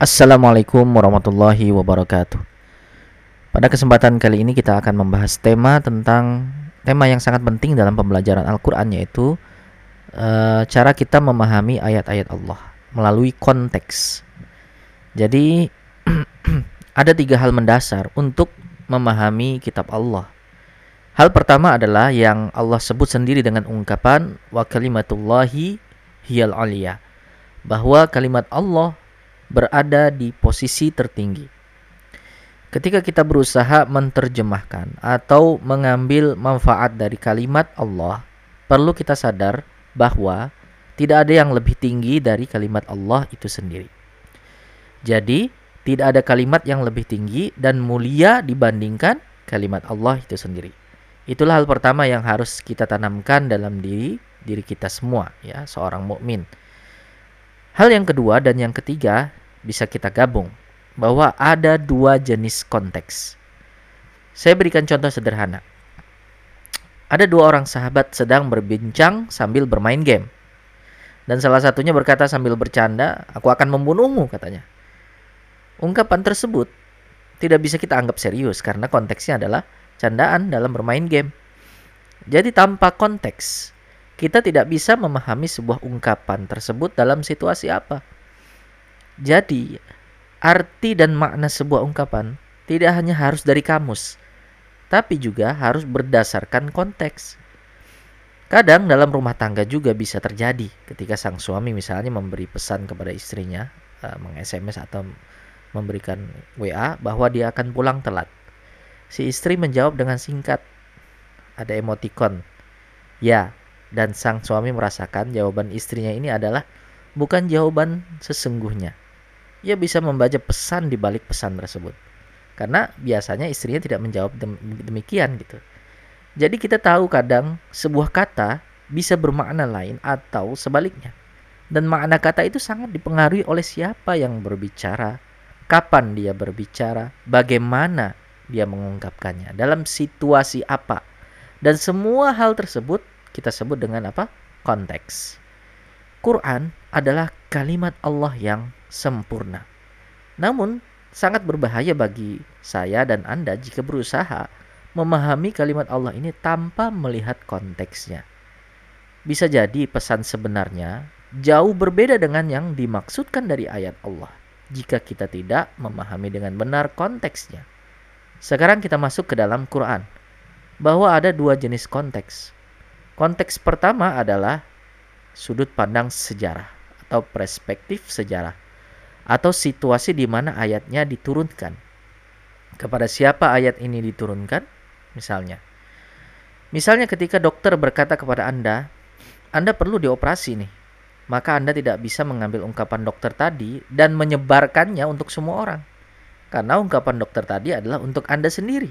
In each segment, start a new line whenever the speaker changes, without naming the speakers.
Assalamualaikum warahmatullahi wabarakatuh. Pada kesempatan kali ini kita akan membahas tema tentang tema yang sangat penting dalam pembelajaran Al-Qur'an yaitu e, cara kita memahami ayat-ayat Allah melalui konteks. Jadi ada tiga hal mendasar untuk memahami kitab Allah. Hal pertama adalah yang Allah sebut sendiri dengan ungkapan wa kalimatullahi hiyal aliyah bahwa kalimat Allah berada di posisi tertinggi. Ketika kita berusaha menerjemahkan atau mengambil manfaat dari kalimat Allah, perlu kita sadar bahwa tidak ada yang lebih tinggi dari kalimat Allah itu sendiri. Jadi, tidak ada kalimat yang lebih tinggi dan mulia dibandingkan kalimat Allah itu sendiri. Itulah hal pertama yang harus kita tanamkan dalam diri diri kita semua ya, seorang mukmin. Hal yang kedua dan yang ketiga bisa kita gabung bahwa ada dua jenis konteks. Saya berikan contoh sederhana. Ada dua orang sahabat sedang berbincang sambil bermain game. Dan salah satunya berkata sambil bercanda, "Aku akan membunuhmu," katanya. Ungkapan tersebut tidak bisa kita anggap serius karena konteksnya adalah candaan dalam bermain game. Jadi tanpa konteks, kita tidak bisa memahami sebuah ungkapan tersebut dalam situasi apa. Jadi, arti dan makna sebuah ungkapan tidak hanya harus dari kamus, tapi juga harus berdasarkan konteks. Kadang dalam rumah tangga juga bisa terjadi ketika sang suami misalnya memberi pesan kepada istrinya, uh, meng-SMS atau memberikan WA bahwa dia akan pulang telat. Si istri menjawab dengan singkat, ada emoticon, ya, dan sang suami merasakan jawaban istrinya ini adalah bukan jawaban sesungguhnya ia bisa membaca pesan di balik pesan tersebut. Karena biasanya istrinya tidak menjawab demikian gitu. Jadi kita tahu kadang sebuah kata bisa bermakna lain atau sebaliknya. Dan makna kata itu sangat dipengaruhi oleh siapa yang berbicara, kapan dia berbicara, bagaimana dia mengungkapkannya, dalam situasi apa. Dan semua hal tersebut kita sebut dengan apa? Konteks. Quran adalah kalimat Allah yang sempurna. Namun, sangat berbahaya bagi saya dan Anda jika berusaha memahami kalimat Allah ini tanpa melihat konteksnya. Bisa jadi pesan sebenarnya jauh berbeda dengan yang dimaksudkan dari ayat Allah jika kita tidak memahami dengan benar konteksnya. Sekarang kita masuk ke dalam Quran bahwa ada dua jenis konteks. Konteks pertama adalah sudut pandang sejarah atau perspektif sejarah atau situasi di mana ayatnya diturunkan. Kepada siapa ayat ini diturunkan? Misalnya. Misalnya ketika dokter berkata kepada Anda, Anda perlu dioperasi nih. Maka Anda tidak bisa mengambil ungkapan dokter tadi dan menyebarkannya untuk semua orang. Karena ungkapan dokter tadi adalah untuk Anda sendiri.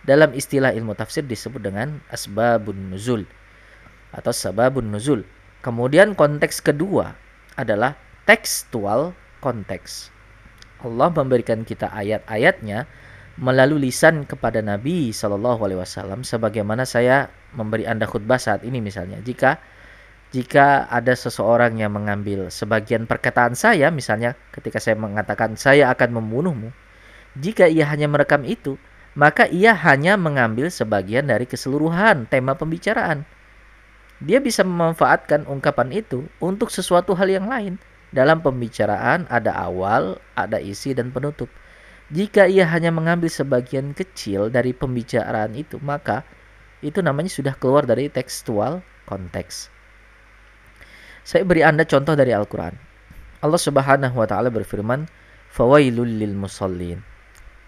Dalam istilah ilmu tafsir disebut dengan asbabun nuzul atau sababun nuzul. Kemudian konteks kedua adalah tekstual konteks. Allah memberikan kita ayat-ayatnya melalui lisan kepada Nabi Shallallahu Alaihi Wasallam sebagaimana saya memberi anda khutbah saat ini misalnya. Jika jika ada seseorang yang mengambil sebagian perkataan saya misalnya ketika saya mengatakan saya akan membunuhmu jika ia hanya merekam itu maka ia hanya mengambil sebagian dari keseluruhan tema pembicaraan. Dia bisa memanfaatkan ungkapan itu untuk sesuatu hal yang lain dalam pembicaraan ada awal, ada isi dan penutup. Jika ia hanya mengambil sebagian kecil dari pembicaraan itu, maka itu namanya sudah keluar dari tekstual konteks. Saya beri Anda contoh dari Al-Qur'an. Allah Subhanahu wa taala berfirman, "Fawailul lil musallin."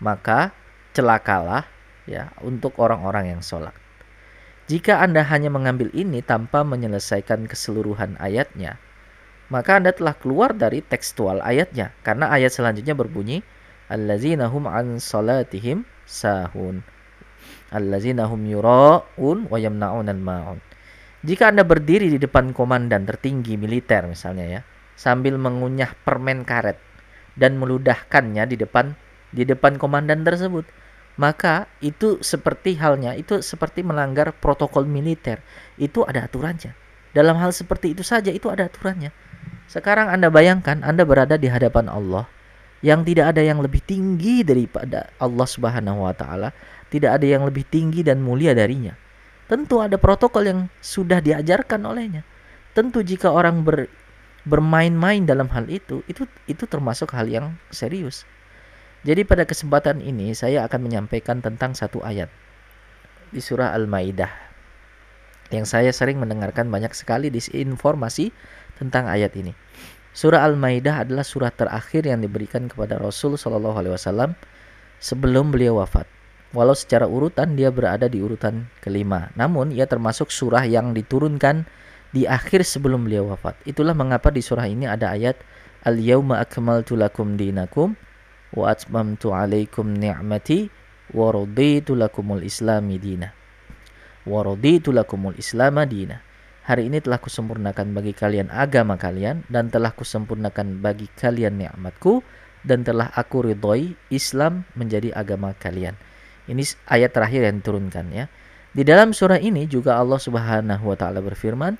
Maka celakalah ya untuk orang-orang yang sholat. Jika Anda hanya mengambil ini tanpa menyelesaikan keseluruhan ayatnya, maka Anda telah keluar dari tekstual ayatnya. Karena ayat selanjutnya berbunyi allazina hum an salatihim sahun. Allazina hum yura'un wa yamna'un maun jika Anda berdiri di depan komandan tertinggi militer misalnya ya sambil mengunyah permen karet dan meludahkannya di depan di depan komandan tersebut maka itu seperti halnya itu seperti melanggar protokol militer. Itu ada aturannya. Dalam hal seperti itu saja itu ada aturannya sekarang Anda bayangkan Anda berada di hadapan Allah yang tidak ada yang lebih tinggi daripada Allah Subhanahu wa taala, tidak ada yang lebih tinggi dan mulia darinya. Tentu ada protokol yang sudah diajarkan olehnya. Tentu jika orang ber, bermain-main dalam hal itu, itu itu termasuk hal yang serius. Jadi pada kesempatan ini saya akan menyampaikan tentang satu ayat di surah Al-Maidah yang saya sering mendengarkan banyak sekali disinformasi tentang ayat ini. Surah Al-Maidah adalah surah terakhir yang diberikan kepada Rasul Shallallahu Alaihi Wasallam sebelum beliau wafat. Walau secara urutan dia berada di urutan kelima, namun ia termasuk surah yang diturunkan di akhir sebelum beliau wafat. Itulah mengapa di surah ini ada ayat Al-yawma akmaltu lakum dinakum wa atmamtu alaikum ni'mati wa raditu lakumul islami dina. Wa raditu lakumul islama dina. Hari ini telah kusempurnakan bagi kalian agama kalian dan telah kusempurnakan bagi kalian nikmatku dan telah aku ridhoi Islam menjadi agama kalian. Ini ayat terakhir yang diturunkan ya. Di dalam surah ini juga Allah Subhanahu wa taala berfirman,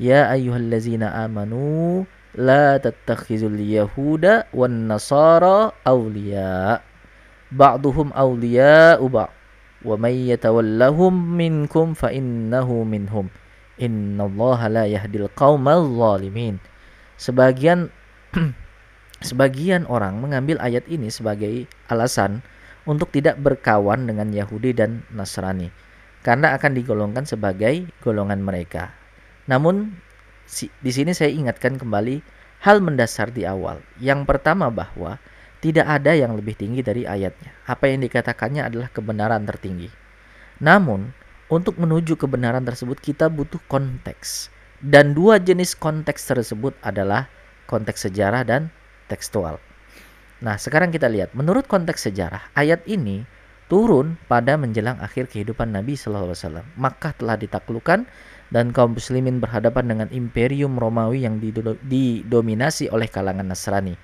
"Ya ayyuhallazina amanu la tattakhizul yahuda wan nasara awliya. Ba'duhum awliya'u ba'd. Wa may yatawallahum minkum fa innahu minhum." Innallaha la yahdil qaumal zalimin. Sebagian sebagian orang mengambil ayat ini sebagai alasan untuk tidak berkawan dengan Yahudi dan Nasrani karena akan digolongkan sebagai golongan mereka. Namun di sini saya ingatkan kembali hal mendasar di awal. Yang pertama bahwa tidak ada yang lebih tinggi dari ayatnya. Apa yang dikatakannya adalah kebenaran tertinggi. Namun untuk menuju kebenaran tersebut kita butuh konteks. Dan dua jenis konteks tersebut adalah konteks sejarah dan tekstual. Nah, sekarang kita lihat, menurut konteks sejarah, ayat ini turun pada menjelang akhir kehidupan Nabi SAW. Makkah telah ditaklukkan dan kaum muslimin berhadapan dengan imperium Romawi yang didominasi oleh kalangan Nasrani.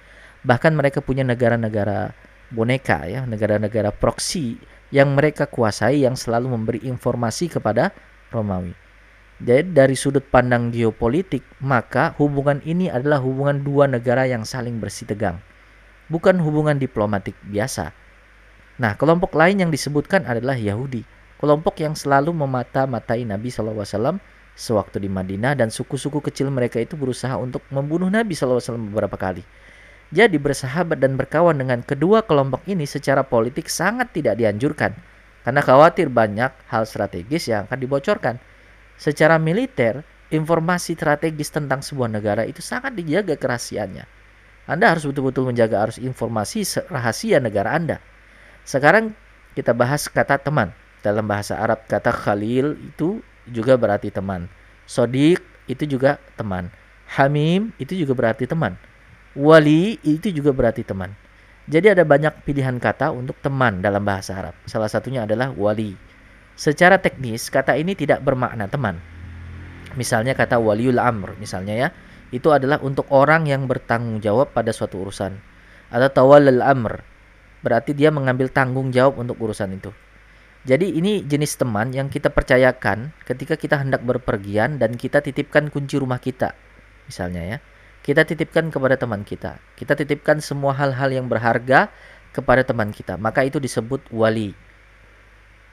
Bahkan mereka punya negara-negara boneka ya, negara-negara proksi yang mereka kuasai yang selalu memberi informasi kepada Romawi. Jadi dari sudut pandang geopolitik, maka hubungan ini adalah hubungan dua negara yang saling bersih tegang. Bukan hubungan diplomatik biasa. Nah, kelompok lain yang disebutkan adalah Yahudi. Kelompok yang selalu memata-matai Nabi SAW sewaktu di Madinah dan suku-suku kecil mereka itu berusaha untuk membunuh Nabi SAW beberapa kali. Jadi bersahabat dan berkawan dengan kedua kelompok ini secara politik sangat tidak dianjurkan karena khawatir banyak hal strategis yang akan dibocorkan. Secara militer, informasi strategis tentang sebuah negara itu sangat dijaga kerahasiaannya. Anda harus betul-betul menjaga arus informasi rahasia negara Anda. Sekarang kita bahas kata teman. Dalam bahasa Arab kata khalil itu juga berarti teman. Sodik itu juga teman. Hamim itu juga berarti teman. Wali itu juga berarti teman. Jadi ada banyak pilihan kata untuk teman dalam bahasa Arab. Salah satunya adalah wali. Secara teknis, kata ini tidak bermakna teman. Misalnya kata waliul amr, misalnya ya, itu adalah untuk orang yang bertanggung jawab pada suatu urusan. Atau tawallal amr, berarti dia mengambil tanggung jawab untuk urusan itu. Jadi ini jenis teman yang kita percayakan ketika kita hendak berpergian dan kita titipkan kunci rumah kita. Misalnya ya kita titipkan kepada teman kita. Kita titipkan semua hal-hal yang berharga kepada teman kita. Maka itu disebut wali.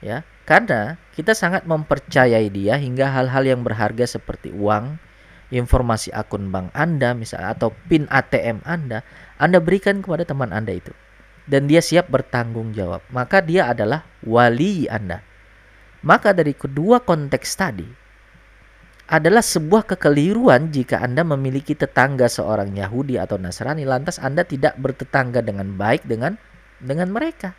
Ya, karena kita sangat mempercayai dia hingga hal-hal yang berharga seperti uang, informasi akun bank Anda misalnya atau PIN ATM Anda, Anda berikan kepada teman Anda itu. Dan dia siap bertanggung jawab. Maka dia adalah wali Anda. Maka dari kedua konteks tadi, adalah sebuah kekeliruan jika Anda memiliki tetangga seorang Yahudi atau Nasrani lantas Anda tidak bertetangga dengan baik dengan dengan mereka.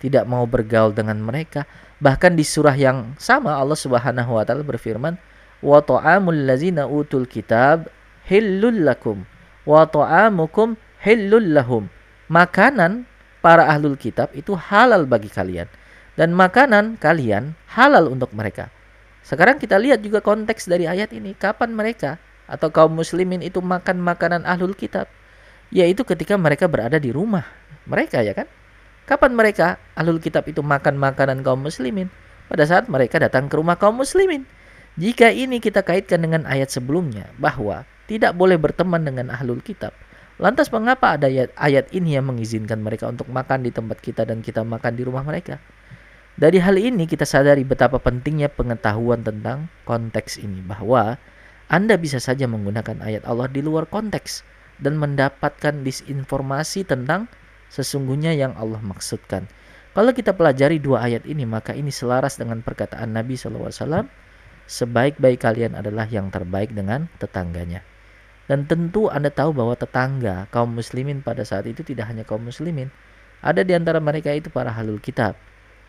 Tidak mau bergaul dengan mereka. Bahkan di surah yang sama Allah Subhanahu wa taala berfirman, "Wa ta'amul ladzina utul kitab hillul lakum wa ta'amukum hillul lahum." Makanan para ahlul kitab itu halal bagi kalian dan makanan kalian halal untuk mereka. Sekarang kita lihat juga konteks dari ayat ini. Kapan mereka atau kaum muslimin itu makan makanan ahlul kitab? Yaitu ketika mereka berada di rumah mereka ya kan? Kapan mereka ahlul kitab itu makan makanan kaum muslimin? Pada saat mereka datang ke rumah kaum muslimin. Jika ini kita kaitkan dengan ayat sebelumnya bahwa tidak boleh berteman dengan ahlul kitab, Lantas mengapa ada ayat, ayat ini yang mengizinkan mereka untuk makan di tempat kita dan kita makan di rumah mereka? Dari hal ini kita sadari betapa pentingnya pengetahuan tentang konteks ini bahwa Anda bisa saja menggunakan ayat Allah di luar konteks dan mendapatkan disinformasi tentang sesungguhnya yang Allah maksudkan. Kalau kita pelajari dua ayat ini maka ini selaras dengan perkataan Nabi SAW sebaik-baik kalian adalah yang terbaik dengan tetangganya. Dan tentu Anda tahu bahwa tetangga kaum muslimin pada saat itu tidak hanya kaum muslimin. Ada di antara mereka itu para halul kitab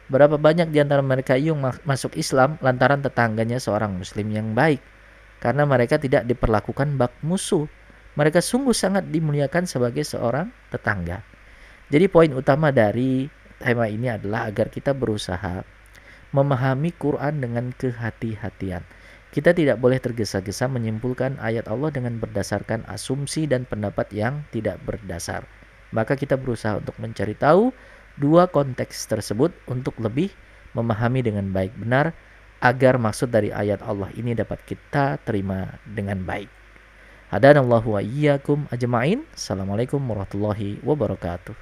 Berapa banyak di antara mereka yang masuk Islam lantaran tetangganya seorang muslim yang baik. Karena mereka tidak diperlakukan bak musuh. Mereka sungguh sangat dimuliakan sebagai seorang tetangga. Jadi poin utama dari tema ini adalah agar kita berusaha memahami Quran dengan kehati-hatian. Kita tidak boleh tergesa-gesa menyimpulkan ayat Allah dengan berdasarkan asumsi dan pendapat yang tidak berdasar. Maka kita berusaha untuk mencari tahu dua konteks tersebut untuk lebih memahami dengan baik benar agar maksud dari ayat Allah ini dapat kita terima dengan baik. Hadanallahu wa iyyakum ajma'in. Assalamualaikum warahmatullahi wabarakatuh.